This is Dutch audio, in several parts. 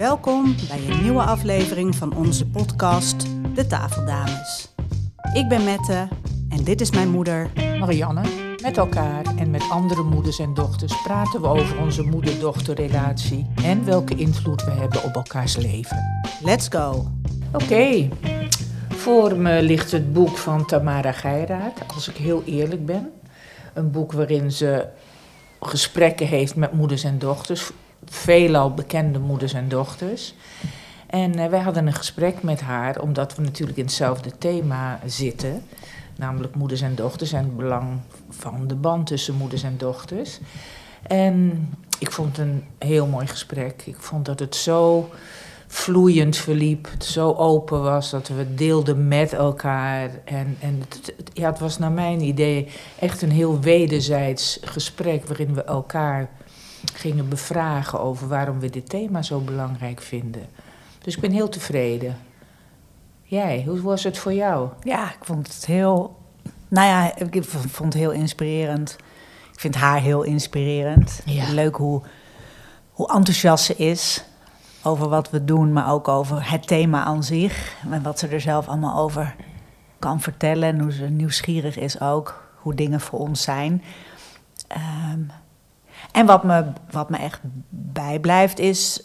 Welkom bij een nieuwe aflevering van onze podcast De Tafeldames. Ik ben Mette en dit is mijn moeder. Marianne, met elkaar en met andere moeders en dochters praten we over onze moeder-dochterrelatie en welke invloed we hebben op elkaars leven. Let's go! Oké, voor me ligt het boek van Tamara Geiraat, als ik heel eerlijk ben. Een boek waarin ze gesprekken heeft met moeders en dochters, veelal bekende moeders en dochters. En uh, wij hadden een gesprek met haar, omdat we natuurlijk in hetzelfde thema zitten. Namelijk moeders en dochters en het belang van de band tussen moeders en dochters. En ik vond het een heel mooi gesprek. Ik vond dat het zo vloeiend verliep, zo open was, dat we deelden met elkaar. En, en ja, het was naar mijn idee echt een heel wederzijds gesprek waarin we elkaar gingen bevragen over waarom we dit thema zo belangrijk vinden. Dus ik ben heel tevreden. Jij, hoe was het voor jou? Ja, ik vond het heel. Nou ja, ik vond het heel inspirerend. Ik vind haar heel inspirerend. Ja. Leuk hoe, hoe enthousiast ze is over wat we doen, maar ook over het thema aan zich. En wat ze er zelf allemaal over kan vertellen. En hoe ze nieuwsgierig is ook, hoe dingen voor ons zijn. Ehm, en wat me, wat me echt bijblijft is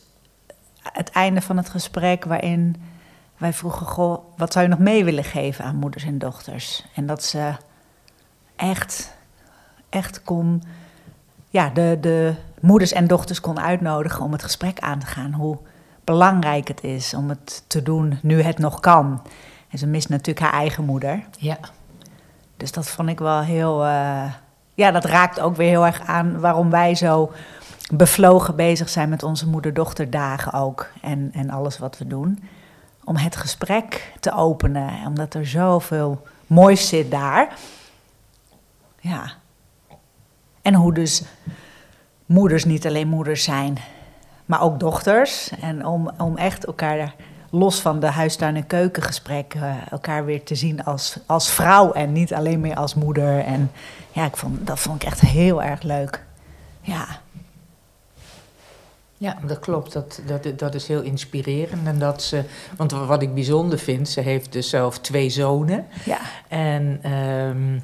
het einde van het gesprek waarin wij vroegen, goh, wat zou je nog mee willen geven aan moeders en dochters? En dat ze echt, echt kon, ja, de, de moeders en dochters kon uitnodigen om het gesprek aan te gaan. Hoe belangrijk het is om het te doen nu het nog kan. En ze mist natuurlijk haar eigen moeder. Ja. Dus dat vond ik wel heel, uh, ja, dat raakt ook weer heel erg aan waarom wij zo bevlogen bezig zijn met onze moeder-dochterdagen ook. En, en alles wat we doen om het gesprek te openen. Omdat er zoveel moois zit daar. Ja. En hoe dus moeders niet alleen moeders zijn, maar ook dochters. En om, om echt elkaar los van de huistuin- en keukengesprekken elkaar weer te zien als, als vrouw en niet alleen meer als moeder. En ja, ik vond, dat vond ik echt heel erg leuk. Ja. Ja, dat klopt. Dat, dat, dat is heel inspirerend. En dat ze, want wat ik bijzonder vind, ze heeft dus zelf twee zonen. Ja. En um,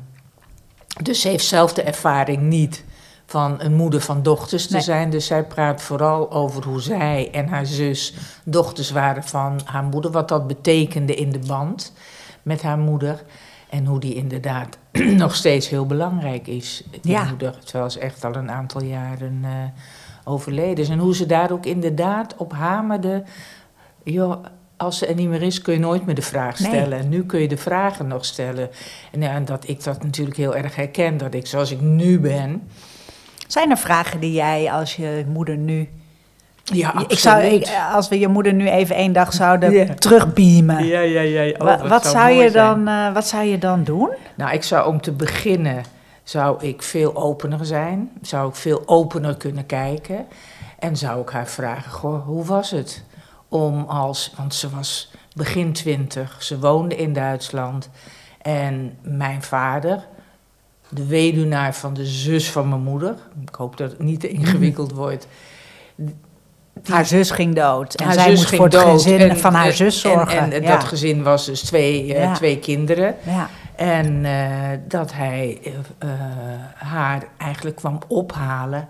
dus ze heeft zelf de ervaring niet van een moeder van dochters te Nee. zijn. Dus zij praat vooral over hoe zij en haar zus dochters waren van haar moeder. Wat dat betekende in de band met haar moeder. En hoe die inderdaad nog steeds heel belangrijk is, die Ja. moeder. Terwijl ze echt al een aantal jaren eh, overleden is. En hoe ze daar ook inderdaad op hamerde. Joh, als ze er niet meer is, kun je nooit meer de vraag Nee. stellen. En nu kun je de vragen nog stellen. En, ja, en dat ik dat natuurlijk heel erg herken. Dat ik zoals ik nu ben. Zijn er vragen die jij als je moeder nu... Ja, Ik zou, ik, als we je moeder nu even één dag zouden Ja. terugbeamen... Ja, ja, ja. Oh, wat, zou je dan, eh, wat zou je dan doen? Nou, ik zou om te beginnen, zou ik veel opener zijn. Zou ik veel opener kunnen kijken. En zou ik haar vragen, goh, hoe was het? Om als, want ze was begin twintig, ze woonde in Duitsland. En mijn vader, de weduwnaar van de zus van mijn moeder... Ik hoop dat het niet te ingewikkeld wordt... die- Haar zus ging dood. En zij moest ging voor het dood gezin en- van haar en- zus en- zorgen. En, en ja. dat gezin was dus twee, eh, twee kinderen. Ja. En eh, dat hij eh, eh, haar eigenlijk kwam ophalen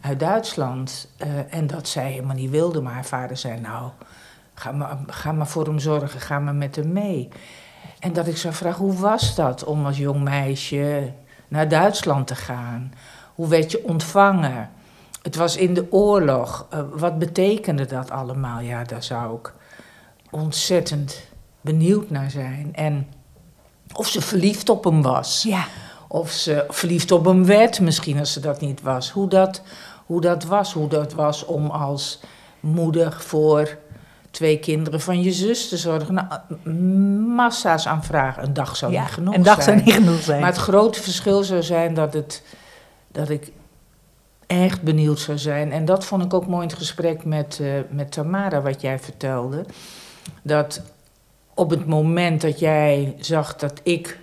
uit Duitsland. Eh, en dat zij helemaal niet wilde. Maar haar vader zei, nou, ga maar, ga maar voor hem zorgen, ga maar met hem mee. En dat ik zou vragen, hoe was dat om als jong meisje naar Duitsland te gaan? Hoe werd je ontvangen? Het was in de oorlog. Eh, wat betekende dat allemaal? Ja, daar zou ik ontzettend benieuwd naar zijn. En of ze verliefd op hem was. ja. Of ze verliefd op hem werd, misschien als ze dat niet was. Hoe dat, hoe dat was. Hoe dat was om als moeder voor twee kinderen van je zus te zorgen. Nou, massa's aan vragen. Een dag zou ja. niet genoeg Een dag zijn. zou niet genoeg zijn. Maar het grote verschil zou zijn dat, het, dat ik echt benieuwd zou zijn. En dat vond ik ook mooi in het gesprek met, eh, met Tamara, wat jij vertelde. Dat op het moment dat jij zag dat ik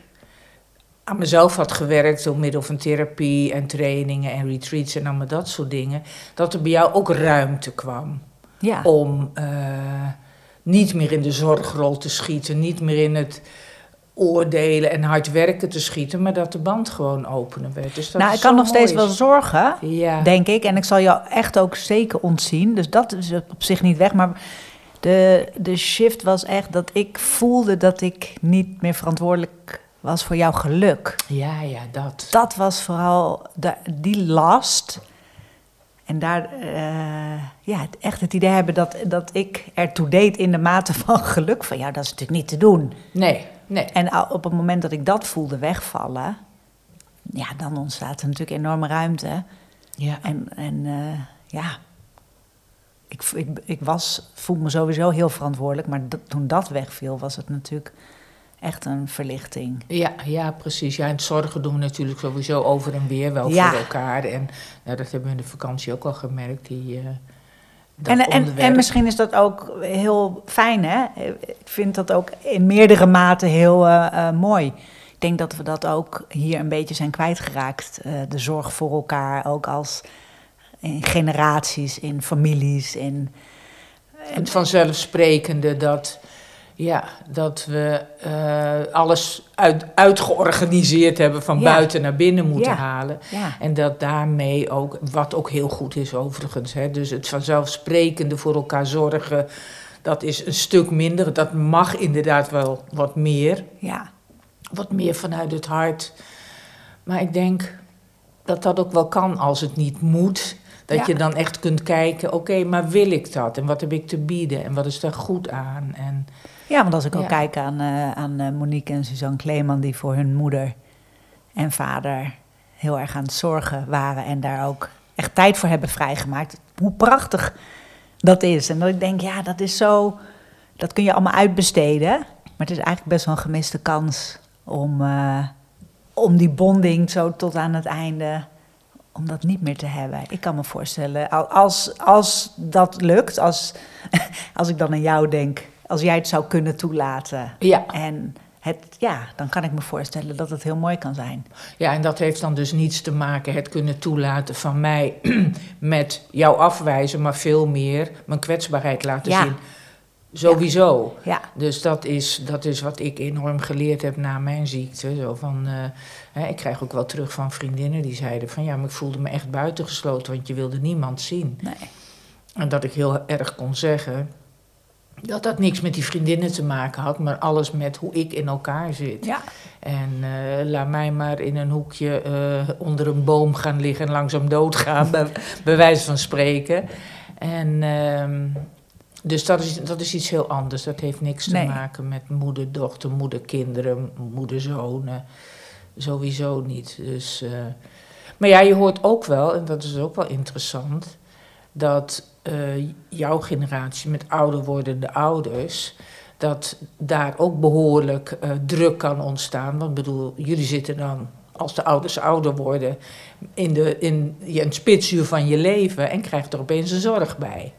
aan mezelf had gewerkt door middel van therapie en trainingen en retreats en allemaal dat soort dingen, dat er bij jou ook ruimte kwam. Ja. om eh, niet meer in de zorgrol te schieten, niet meer in het oordelen en hard werken te schieten, maar dat de band gewoon openen werd. Dus dat nou, ik kan nog steeds wel zorgen, Ja. denk ik. En ik zal jou echt ook zeker ontzien. Dus dat is op zich niet weg. Maar de, de shift was echt dat ik voelde dat ik niet meer verantwoordelijk was voor jouw geluk. ja, ja, dat. Dat was vooral de, die last. En daar, eh, ja, echt het idee hebben dat, dat ik ertoe deed in de mate van geluk van jou, dat is natuurlijk niet te doen. Nee, nee. En op het moment dat ik dat voelde wegvallen, ja, dan ontstaat er natuurlijk enorme ruimte. Ja. En, en eh, ja, ik, ik, ik was, voelde me sowieso heel verantwoordelijk, maar dat- toen dat wegviel, was het natuurlijk echt een verlichting. Ja, ja, precies. Ja, en het zorgen doen we natuurlijk sowieso over en weer wel Ja. voor elkaar. En nou, dat hebben we in de vakantie ook al gemerkt. Die, eh, En, en, misschien is dat ook heel fijn, hè? Ik vind dat ook in meerdere maten heel eh, eh, mooi. Ik denk dat we dat ook hier een beetje zijn kwijtgeraakt. eh, de zorg voor elkaar, ook als in generaties, in families. In, Het vanzelfsprekende dat, ja, dat we eh, alles uit, uitgeorganiseerd hebben van Ja. buiten naar binnen moeten Ja. halen. ja, En dat daarmee ook, wat ook heel goed is overigens, hè, dus het vanzelfsprekende voor elkaar zorgen, dat is een stuk minder. Dat mag inderdaad wel wat meer. ja, wat meer vanuit het hart. Maar ik denk dat dat ook wel kan als het niet moet. Dat Ja. je dan echt kunt kijken, oké, maar wil ik dat? En wat heb ik te bieden? En wat is daar goed aan? En ja, want als ik ook kijk aan, eh, aan eh, Monique en Suzanne Kleeman... die voor hun moeder en vader heel erg aan het zorgen waren... en daar ook echt tijd voor hebben vrijgemaakt. Hoe prachtig dat is. En dat ik denk, ja, dat is zo... Dat kun je allemaal uitbesteden. Maar het is eigenlijk best wel een gemiste kans om, eh, om die bonding zo tot aan het einde... om dat niet meer te hebben. Ik kan me voorstellen, al- als, als dat lukt, als, als ik dan aan jou denk... als jij het zou kunnen toelaten... ja. En het, ja, dan kan ik me voorstellen dat het heel mooi kan zijn. ja, en dat heeft dan dus niets te maken, het kunnen toelaten van mij met jou afwijzen, maar veel meer mijn kwetsbaarheid laten Ja. zien. Sowieso. Ja, Dus dat is, dat is wat ik enorm geleerd heb na mijn ziekte. Zo van, eh, hè, ik krijg ook wel terug van vriendinnen die zeiden van ja, maar ik voelde me echt buitengesloten, want je wilde niemand zien. nee. En dat ik heel erg kon zeggen dat dat niks met die vriendinnen te maken had, maar alles met hoe ik in elkaar zit. Ja, En eh, laat mij maar in een hoekje eh, onder een boom gaan liggen en langzaam doodgaan, bij, bij wijze van spreken. En ehm, dus dat is, dat is iets heel anders. Dat heeft niks te Nee. maken met moeder, dochter, moeder, kinderen, moeder, zonen. Sowieso niet. Dus, eh, maar ja, je hoort ook wel, en dat is ook wel interessant, dat eh, jouw generatie met ouder wordende ouders, dat daar ook behoorlijk eh, druk kan ontstaan. Want bedoel, jullie zitten dan, als de ouders ouder worden, in, de, in ja, een spitsuur van je leven en krijgt er opeens een zorg bij.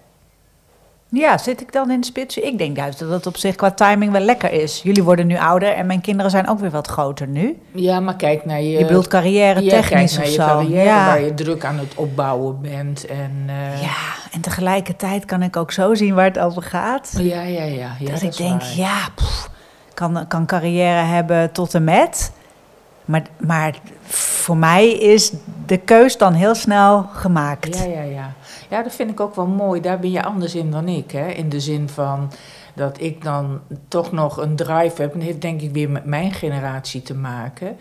Ja, zit ik dan in de spits? Ik denk juist dat het op zich qua timing wel lekker is. Jullie worden nu ouder en mijn kinderen zijn ook weer wat groter nu. Ja, maar kijk naar je... Je bedoelt carrière technisch of zo. carrière, ja. waar je druk aan het opbouwen bent. En, eh, ja, en tegelijkertijd kan ik ook zo zien waar het over gaat. ja, ja, ja. ja, dat ik denk, waar. ja, pff, kan, kan carrière hebben tot en met. Maar, maar voor mij is de keus dan heel snel gemaakt. Ja, ja, ja. Ja, dat vind ik ook wel mooi. Daar ben je anders in dan ik. Hè? In de zin van dat ik dan toch nog een drive heb. En dat heeft denk ik weer met mijn generatie te maken.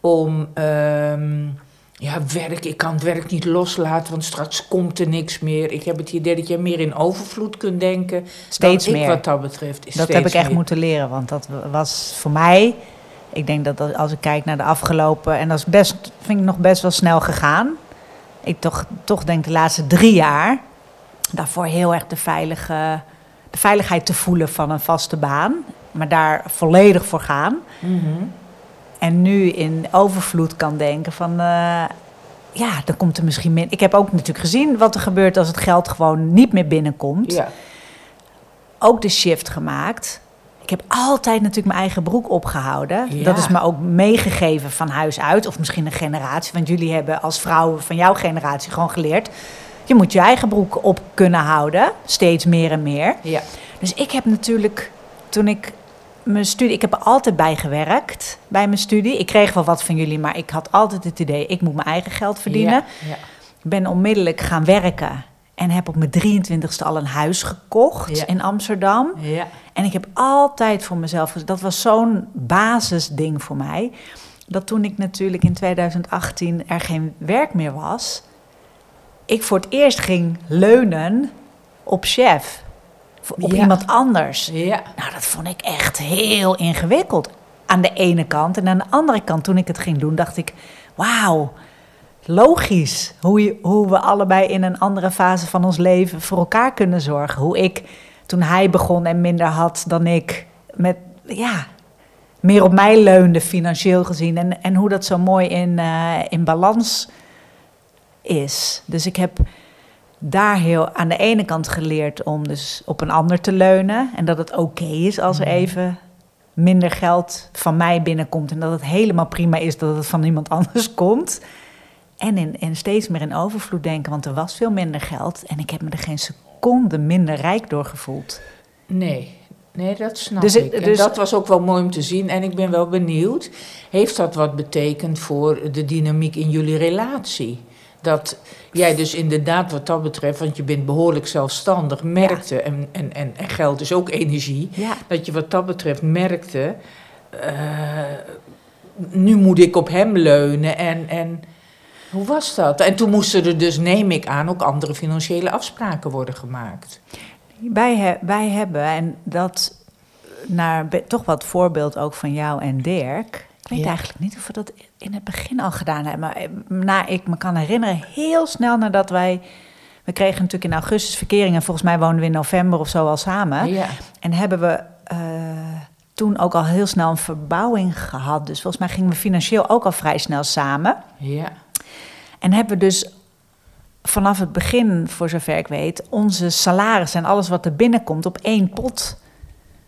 Om, ehm, ja, werk. Ik kan het werk niet loslaten, want straks komt er niks meer. Ik heb het idee dat je meer in overvloed kunt denken. Steeds dan ik meer. wat dat betreft. Is Dat steeds heb ik echt meer. moeten leren, want dat was voor mij. Ik denk dat als ik kijk naar de afgelopen, en dat is best, vind ik nog best wel snel gegaan. Ik toch, toch denk de laatste drie jaar daarvoor heel erg de, veilige, de veiligheid te voelen van een vaste baan, maar daar volledig voor gaan. Mhm. En nu in overvloed kan denken van, eh, ja, dan komt er misschien min. Ik heb ook natuurlijk gezien wat er gebeurt als het geld gewoon niet meer binnenkomt Ja. ook de shift gemaakt. Ik heb altijd natuurlijk mijn eigen broek opgehouden. Ja. Dat is me ook meegegeven van huis uit. Of misschien een generatie. Want jullie hebben als vrouwen van jouw generatie gewoon geleerd. Je moet je eigen broek op kunnen houden, steeds meer en meer. Ja. Dus ik heb natuurlijk, toen ik mijn studie, ik heb er altijd bij gewerkt bij mijn studie. Ik kreeg wel wat van jullie, maar ik had altijd het idee, ik moet mijn eigen geld verdienen. Ja, ja. Ik ben onmiddellijk gaan werken en heb op mijn 23ste al een huis gekocht Ja. in Amsterdam. ja. En ik heb altijd voor mezelf, dat was zo'n basisding voor mij, dat toen ik natuurlijk in 2018 er geen werk meer was, ik voor het eerst ging leunen op chef, op Ja. iemand anders. ja. Nou, dat vond ik echt heel ingewikkeld. Aan de ene kant. En aan de andere kant, toen ik het ging doen, dacht ik: wauw, logisch. Hoe, je, hoe we allebei in een andere fase van ons leven voor elkaar kunnen zorgen. Hoe ik, toen hij begon en minder had dan ik, met ja, meer op mij leunde financieel gezien. En, en hoe dat zo mooi in, eh, in balans is. Dus ik heb daar heel aan de ene kant geleerd om dus op een ander te leunen. En dat het oké is als er even minder geld van mij binnenkomt. En dat het helemaal prima is dat het van iemand anders komt. En, in, en steeds meer in overvloed denken, want er was veel minder geld. En ik heb me er geen seconde minder rijk door gevoeld. Nee, nee, dat snap Dus ik. En dus- dat was ook wel mooi om te zien. En ik ben wel benieuwd, heeft dat wat betekend voor de dynamiek in jullie relatie? Dat jij dus inderdaad wat dat betreft, want je bent behoorlijk zelfstandig, merkte, en, en, en, en geld is ook energie, Ja, dat je wat dat betreft merkte, eh, nu moet ik op hem leunen en... en hoe was dat? En toen moesten er dus, neem ik aan, ook andere financiële afspraken worden gemaakt. wij, he- wij hebben, en dat naar toch wat voorbeeld ook van jou en Dirk. Ik weet Ja. eigenlijk niet of we dat in het begin al gedaan hebben. Maar na, ik me kan herinneren, heel snel nadat wij... We kregen natuurlijk in augustus verkering en volgens mij woonden we in november of zo al samen. Ja. En hebben we eh, toen ook al heel snel een verbouwing gehad. Dus volgens mij gingen we financieel ook al vrij snel samen. Ja. En hebben we dus vanaf het begin, voor zover ik weet, onze salaris en alles wat er binnenkomt op één pot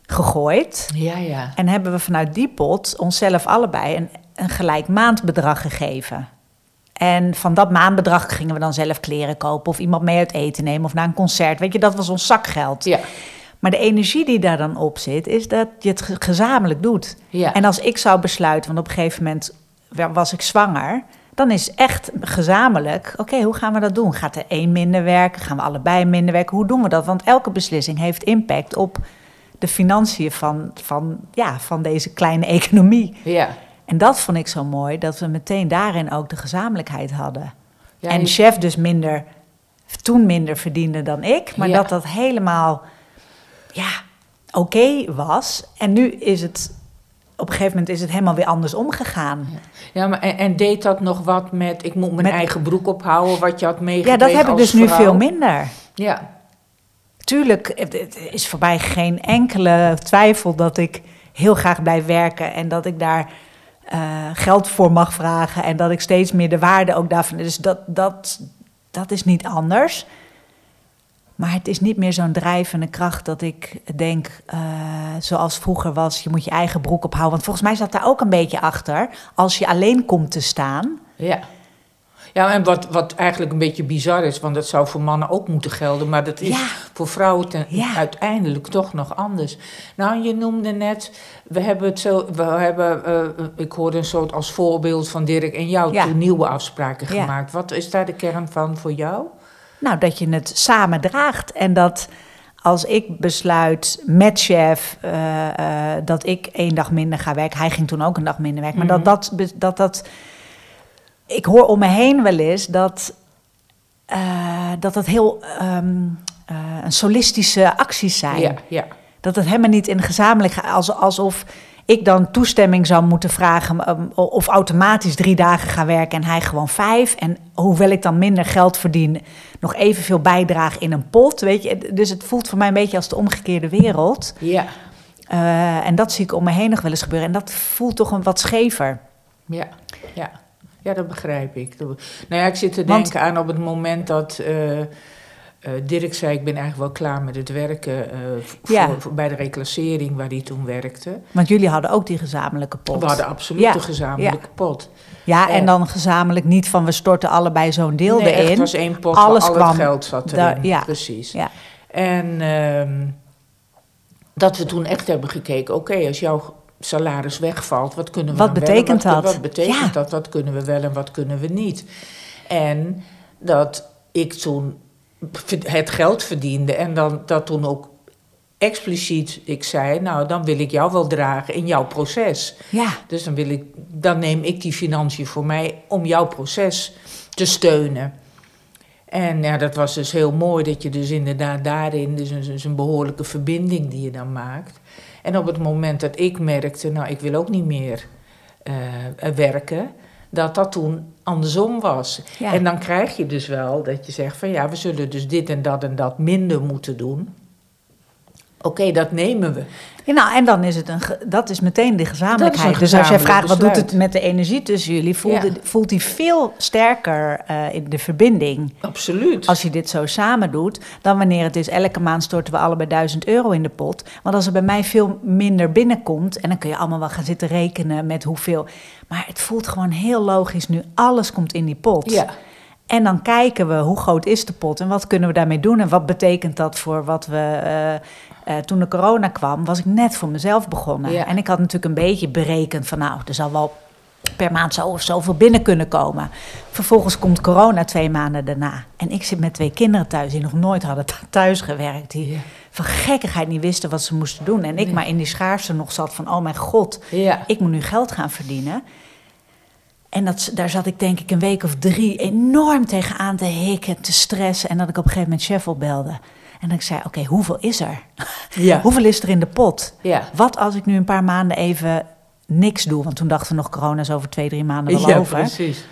gegooid. Ja, ja. En hebben we vanuit die pot onszelf allebei een, een gelijk maandbedrag gegeven. En van dat maandbedrag gingen we dan zelf kleren kopen of iemand mee uit eten nemen of naar een concert. Weet je, dat was ons zakgeld. Ja. Maar de energie die daar dan op zit, is dat je het ge- gezamenlijk doet. Ja. En als ik zou besluiten, want op een gegeven moment wa- was ik zwanger, dan is echt gezamenlijk, oké, hoe gaan we dat doen? Gaat er één minder werken? Gaan we allebei minder werken? Hoe doen we dat? Want elke beslissing heeft impact op de financiën van, van, ja, van deze kleine economie. Ja. En dat vond ik zo mooi, dat we meteen daarin ook de gezamenlijkheid hadden. Ja, en chef dus minder, toen minder verdiende dan ik, maar Ja. dat dat helemaal, ja, oké was. En nu is het, op een gegeven moment is het helemaal weer anders omgegaan. Ja, maar en, en deed dat nog wat met, ik moet mijn Met- eigen broek ophouden, wat je had Ja, meegekregen dat heb ik dus nu veel minder. Ja, Tuurlijk, het het is voor mij geen enkele twijfel dat ik heel graag blijf werken en dat ik daar eh, geld voor mag vragen en dat ik steeds meer de waarde ook daarvan. Dus dat, dat, dat is niet anders. Maar het is niet meer zo'n drijvende kracht dat ik denk, eh, zoals vroeger was, je moet je eigen broek ophouden. Want volgens mij zat daar ook een beetje achter, als je alleen komt te staan. ja. Ja, en wat, wat eigenlijk een beetje bizar is, want dat zou voor mannen ook moeten gelden, maar dat is Ja. voor vrouwen ten, Ja. uiteindelijk toch nog anders. Nou, je noemde net, we hebben het zo, we hebben, eh, ik hoorde een soort als voorbeeld van Dirk en jou Ja. toen nieuwe afspraken gemaakt. Wat is daar de kern van voor jou? Nou, dat je het samen draagt. En dat als ik besluit met chef eh, eh, dat ik één dag minder ga werken. Hij ging toen ook een dag minder werken. Maar Mhm. dat, dat, dat dat. Ik hoor om me heen wel eens dat. eh, dat het heel. ehm, eh, een solistische acties zijn. Ja, ja. Dat het helemaal niet in gezamenlijk gaat. Als, alsof ik dan toestemming zou moeten vragen. um, of automatisch drie dagen ga werken en hij gewoon vijf. En hoewel ik dan minder geld verdien, nog evenveel bijdrage in een pot. Weet je? Dus het voelt voor mij een beetje als de omgekeerde wereld. Ja, Eh, en dat zie ik om me heen nog wel eens gebeuren. En dat voelt toch een wat schever. Ja, ja. ja, dat begrijp ik. Nou ja, ik zit te Want- denken aan op het moment dat, eh, Eh, Dirk zei, ik ben eigenlijk wel klaar met het werken eh, Ja. voor- bij de reclassering waar hij toen werkte. Want jullie hadden ook die gezamenlijke pot. We hadden absoluut Ja, een gezamenlijke pot. Ja, en Eh. dan gezamenlijk niet van we storten allebei zo'n deel nee, erin. het was één pot Alles waar al kwam het geld zat erin. ja. Precies. Ja. En ehm, dat we toen echt hebben gekeken, oké, als jouw salaris wegvalt, wat kunnen we Wat dan wel en betekent wat, dat? Wat betekent Ja. dat? Wat kunnen we wel en wat kunnen we niet? En dat ik toen het geld verdiende en dan, dat toen ook expliciet ik zei, nou dan wil ik jou wel dragen in jouw proces. Ja, Dus dan, wil ik, dan neem ik die financiën voor mij om jouw proces te steunen. En ja, dat was dus heel mooi dat je dus inderdaad daarin, dus een, dus een behoorlijke verbinding die je dan maakt. En op het moment dat ik merkte, nou ik wil ook niet meer eh, werken, dat dat toen andersom was. Ja. En dan krijg je dus wel dat je zegt van ja, we zullen dus dit en dat en dat minder moeten doen. Oké, dat nemen we. Ja, nou, en dan is het een, dat is meteen de gezamenlijkheid. Dus als jij vraagt wat doet het met de energie tussen jullie, voelt, Ja. het- voelt die veel sterker eh, in de verbinding. Absoluut. Als je dit zo samen doet, dan wanneer het is elke maand storten we allebei 1000 euro in de pot. Want als er bij mij veel minder binnenkomt, en dan kun je allemaal wel gaan zitten rekenen met hoeveel. Maar het voelt gewoon heel logisch nu, alles komt in die pot. Ja. En dan kijken we hoe groot is de pot en wat kunnen we daarmee doen en wat betekent dat voor wat we. eh, eh, toen de corona kwam, was ik net voor mezelf begonnen. Ja. En ik had natuurlijk een beetje berekend van nou, er zal wel per maand zo of zoveel binnen kunnen komen. Vervolgens komt corona twee maanden daarna. En ik zit met twee kinderen thuis die nog nooit hadden th- thuis gewerkt. Die Ja. van gekkigheid niet wisten wat ze moesten doen. En ik maar in die schaarste nog zat van oh mijn god, Ja. ik moet nu geld gaan verdienen. En dat, daar zat ik denk ik een week of drie enorm tegenaan te hikken, te stressen. En dat ik op een gegeven moment chef opbelde. En ik zei, oké, hoeveel is er? Ja. Hoeveel is er in de pot? Ja. Wat als ik nu een paar maanden even niks doe? Want toen dachten we nog, corona is over twee, drie maanden wel Ja, over. precies.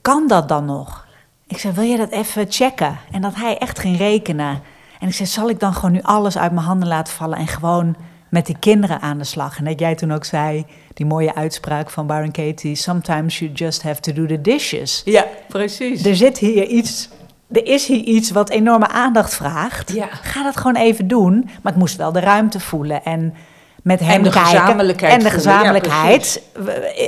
Kan dat dan nog? Ik zei, wil je dat even checken? En dat hij echt ging rekenen. En ik zei, zal ik dan gewoon nu alles uit mijn handen laten vallen... en gewoon met die kinderen aan de slag? En dat jij toen ook zei, die mooie uitspraak van Byron Katie... sometimes you just have to do the dishes. Ja, precies. Er zit hier iets... Er is hier iets wat enorme aandacht vraagt. Ja. Ga dat gewoon even doen. Maar ik moest wel de ruimte voelen en met hem de kijken. gezamenlijkheid En de voelen, ja, gezamenlijkheid.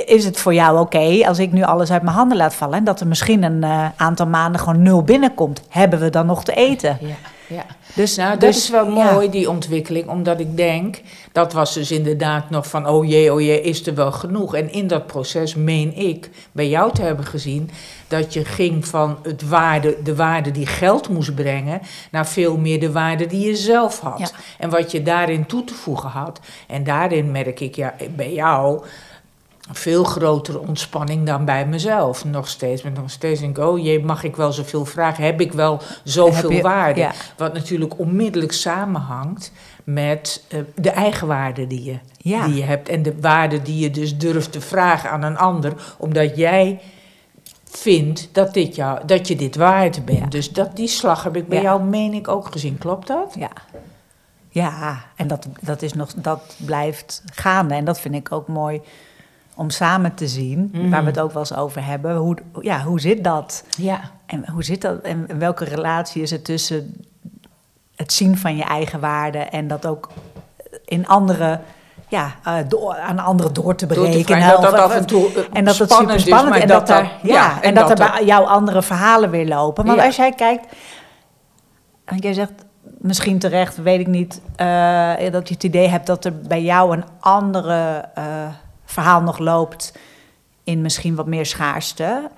is het voor jou oké als ik nu alles uit mijn handen laat vallen... en dat er misschien een eh, aantal maanden gewoon nul binnenkomt? Hebben we dan nog te eten? Ja, ja. Dus, Nou, dat dus, is wel ja. mooi, die ontwikkeling, omdat ik denk, dat was dus inderdaad nog van, oh jee, oh jee, is er wel genoeg? En in dat proces meen ik bij jou te hebben gezien dat je ging van het waarde, de waarde die geld moest brengen, naar veel meer de waarde die je zelf had. Ja. En wat je daarin toe te voegen had. En daarin merk ik ja, bij jou veel grotere ontspanning dan bij mezelf. Nog steeds. Met nog steeds denk ik, oh jee, mag ik wel zoveel vragen? Heb ik wel zoveel je- waarde? ja. Wat natuurlijk onmiddellijk samenhangt met eh, de eigenwaarde die je, Ja. die je hebt. En de waarde die je dus durft te vragen aan een ander. Omdat jij vindt dat, dit jou, dat je dit waard bent. Ja. Dus dat, die slag heb ik bij jou, meen ik, ook gezien. Klopt dat? Ja, ja en dat, dat, is nog, dat blijft gaande. En dat vind ik ook mooi om samen te zien, Mhm. waar we het ook wel eens over hebben. Hoe, ja, hoe zit dat? Ja. En hoe zit dat? En welke relatie is er tussen het zien van je eigen waarde en dat ook in andere, ja, eh, door, aan anderen door te Door te berekenen? vragen dat Of- dat en toe eh, en dat het super is, spannend maar en dat, er, ja, en, dat, er bij jou andere verhalen weer lopen. Want Ja. als jij kijkt, want jij zegt misschien terecht, weet ik niet, eh, dat je het idee hebt dat er bij jou een andere verhaal nog loopt in misschien wat meer schaarste.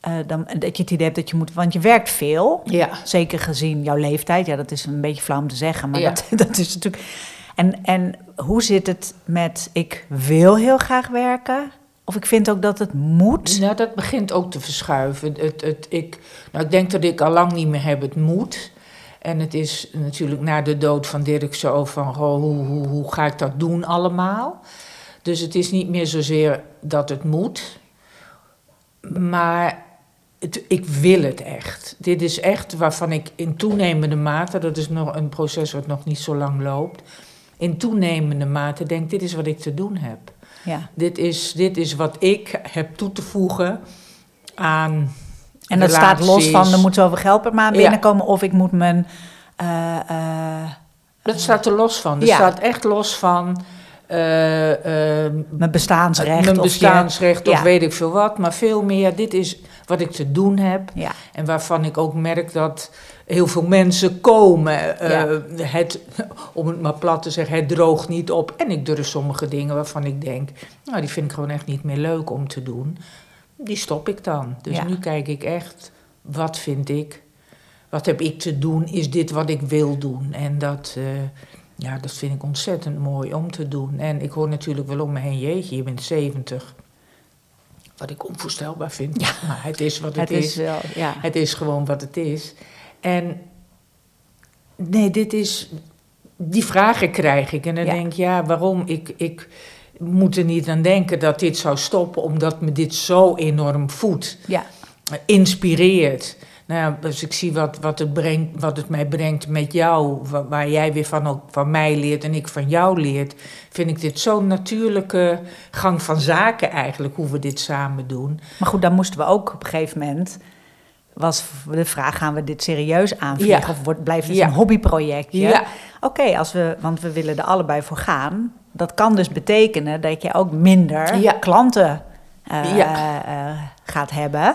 eh, dan dat je het idee hebt dat je moet, want je werkt veel. Ja. Zeker gezien jouw leeftijd. Ja, dat is een beetje flauw om te zeggen, maar Ja. dat, dat is natuurlijk. En, en hoe zit het met ik wil heel graag werken? Of ik vind ook dat het moet? Nou, dat begint ook te verschuiven. Het, het, ik, nou, ik denk dat ik al lang niet meer heb het moet. En het is natuurlijk na de dood van Dirk zo van... hoe, hoe, hoe ga ik dat doen allemaal? Dus het is niet meer zozeer dat het moet. Maar het, ik wil het echt. Dit is echt waarvan ik in toenemende mate... dat is nog een proces wat nog niet zo lang loopt... in toenemende mate denk dit is wat ik te doen heb. Ja. Dit is, dit is wat ik heb toe te voegen aan En dat staat los van, er moet zoveel geld per maand Ja. binnenkomen... of ik moet mijn... eh, eh, Dat staat er los van. Ja. staat echt los van eh, eh, mijn bestaansrecht. mijn of bestaansrecht of ja. weet ik veel wat. Maar veel meer, dit is wat ik te doen heb. Ja, En waarvan ik ook merk dat heel veel mensen komen. eh, het, om het maar plat te zeggen, het droogt niet op. En ik durf sommige dingen waarvan ik denk, nou die vind ik gewoon echt niet meer leuk om te doen. Die stop ik dan. Dus nu kijk ik echt, wat vind ik? Wat heb ik te doen? Is dit wat ik wil doen? En dat, eh, ja, dat vind ik ontzettend mooi om te doen. En ik hoor natuurlijk wel om me heen, jeetje, je bent 70. Wat ik onvoorstelbaar vind. Maar het is wat het, het is wel... Ja. het is gewoon wat het is. En nee, dit is. Die vragen krijg ik. En dan Ja. denk ik, ja, waarom? Ik, ik moet er niet aan denken dat dit zou stoppen, omdat me dit zo enorm voedt, ja. eh, inspireert. Nou ja, als ik zie wat, wat, het brengt, wat het mij brengt met jou, wa- waar jij weer van, ook van mij leert en ik van jou leert, vind ik dit zo'n natuurlijke gang van zaken eigenlijk, hoe we dit samen doen. Maar goed, dan moesten we ook op een gegeven moment... was de vraag, gaan we dit serieus aanvliegen? Ja. Of wordt, blijft het Ja. een hobbyprojectje? Ja. Oké, als we, want we willen er allebei voor gaan. Dat kan dus betekenen dat je ook minder klanten eh, eh, gaat hebben.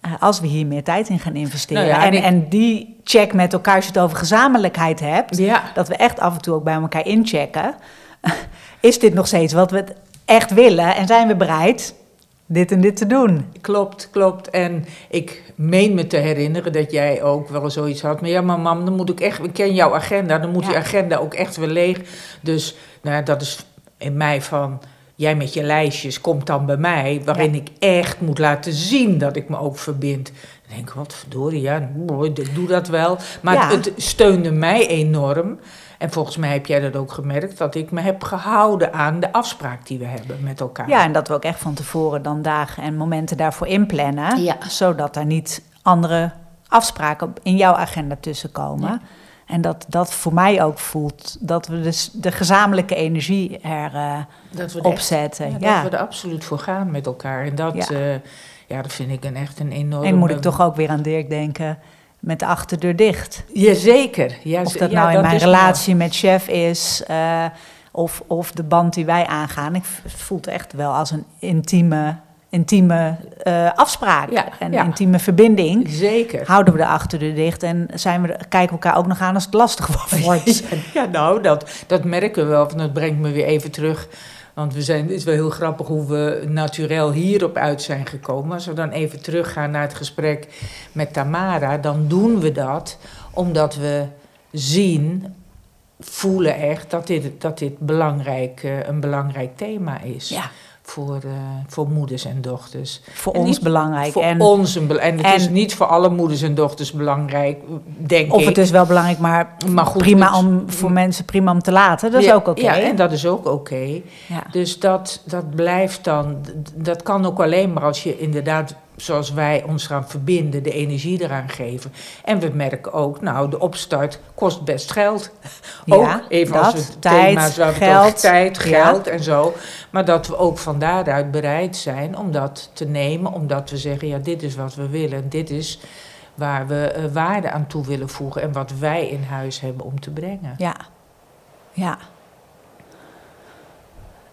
Eh, als we hier meer tijd in gaan investeren. Nou ja, en, en ik- en die check met elkaar, als je het over gezamenlijkheid hebt, Ja. dat we echt af en toe ook bij elkaar inchecken. Is dit nog steeds wat we echt willen? En zijn we bereid dit en dit te doen? Klopt, klopt. En ik meen me te herinneren dat jij ook wel zoiets had. Maar ja, maar mam, dan moet ik echt... Ik ken jouw agenda, dan moet Ja. die agenda ook echt weer leeg. Dus nou, ja, dat is in mij van... Jij met je lijstjes komt dan bij mij... waarin Ja. ik echt moet laten zien dat ik me ook verbind. Dan denk ik, wat verdorie, ja, ik doe dat wel. Maar Ja. het steunde mij enorm... En volgens mij heb jij dat ook gemerkt, dat ik me heb gehouden aan de afspraak die we hebben met elkaar. Ja, en dat we ook echt van tevoren dan dagen en momenten daarvoor inplannen. Ja. Zodat er niet andere afspraken in jouw agenda tussenkomen. Ja. En dat dat voor mij ook voelt dat we dus de gezamenlijke energie er eh, echt opzetten. Ja, Ja, Dat we er absoluut voor gaan met elkaar. En dat, Ja. ja. ja, dat vind ik een, echt een enorme... En moet ik toch ook weer aan Dirk denken met de achterdeur dicht. Jazeker. Ja, Of dat ja, nou in mijn relatie met chef is, eh, of, of de band die wij aangaan. Ik v- het voelt echt wel als een intieme, intieme eh, afspraak. Ja, ja. intieme verbinding. Zeker. Houden we de achterdeur dicht en zijn we, kijken we elkaar ook nog aan als het lastig wordt. Ja, nou, dat, dat merken we wel. Dat brengt me weer even terug. Want we zijn, het is wel heel grappig hoe we naturel hierop uit zijn gekomen. Als we dan even teruggaan naar het gesprek met Tamara, dan doen we dat omdat we zien, voelen echt dat dit, dat dit belangrijk, eh, een belangrijk thema is. Ja, Voor, eh, voor moeders en dochters. voor En ons belangrijk. Voor en ons een En het is niet voor alle moeders en dochters belangrijk, denk of ik. het is wel belangrijk, maar, Maar goed, prima om voor mensen prima om te laten. Dat is ook oké. Ja, en dat is ook oké. Ja. Dus dat, dat blijft dan, dat kan ook alleen maar als je inderdaad, zoals wij ons gaan verbinden, de energie eraan geven. En we merken ook, nou, de opstart kost best geld. Ja, ook even als dat, het tijd, thema's waar we geld. tijd, Ja. geld en zo. Maar dat we ook van daaruit bereid zijn om dat te nemen, omdat we zeggen, ja, dit is wat we willen. Dit is waar we eh, waarde aan toe willen voegen en wat wij in huis hebben om te brengen. Ja. ja.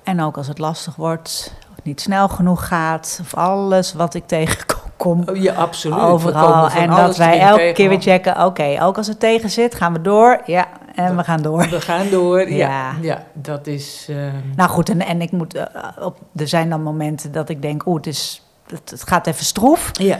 En ook als het lastig wordt, niet snel genoeg gaat, of alles wat ik tegenkom. Oh, ja, absoluut. Overal. En dat wij elke tegen, keer weer checken, oké, ook als het tegen zit, gaan we door. Ja, en we gaan door. We gaan door. Ja, Ja. ja. dat is. ehm, Nou goed, en, en ik moet, eh, op, er zijn dan momenten dat ik denk, oeh, het, is, het, het gaat even stroef. ja.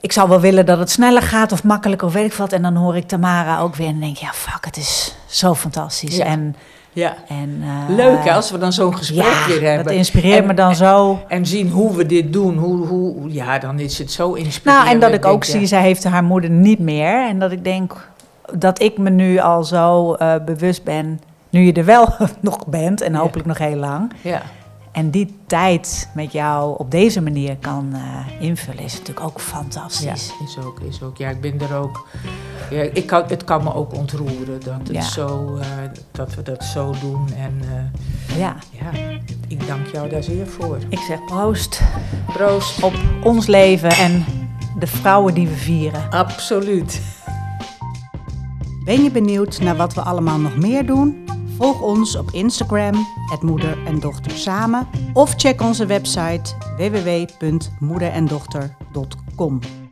Ik zou wel willen dat het sneller gaat of makkelijker of weet ik wat. En dan hoor ik Tamara ook weer en denk, ja, fuck, het is zo fantastisch. Ja. En, ja. en, eh, Leuk hè, als we dan zo'n gesprek ja, weer hebben. dat inspireert En- me dan zo. En zien hoe we dit doen. Hoe, hoe, ja, dan is het zo inspirerend. Nou, en dat ik ook zie, zij heeft haar moeder niet meer. En dat ik denk dat ik me nu al zo eh, bewust ben, nu je er wel nog bent en Ja. hopelijk nog heel lang. Ja, En die tijd met jou op deze manier kan eh, invullen, is natuurlijk ook fantastisch. ja, is ook, is ook. Ja, ik ben er ook. Ja, ik kan, het kan me ook ontroeren dat, het Ja. zo, eh, dat we dat zo doen. En eh, Ja, ja, ik dank jou daar zeer voor. ik zeg proost Proost. op ons leven en de vrouwen die we vieren. Absoluut. Ben je benieuwd naar wat we allemaal nog meer doen? Volg ons op Instagram, het Moeder en Dochter Samen. Of check onze website www.moederendochter.com.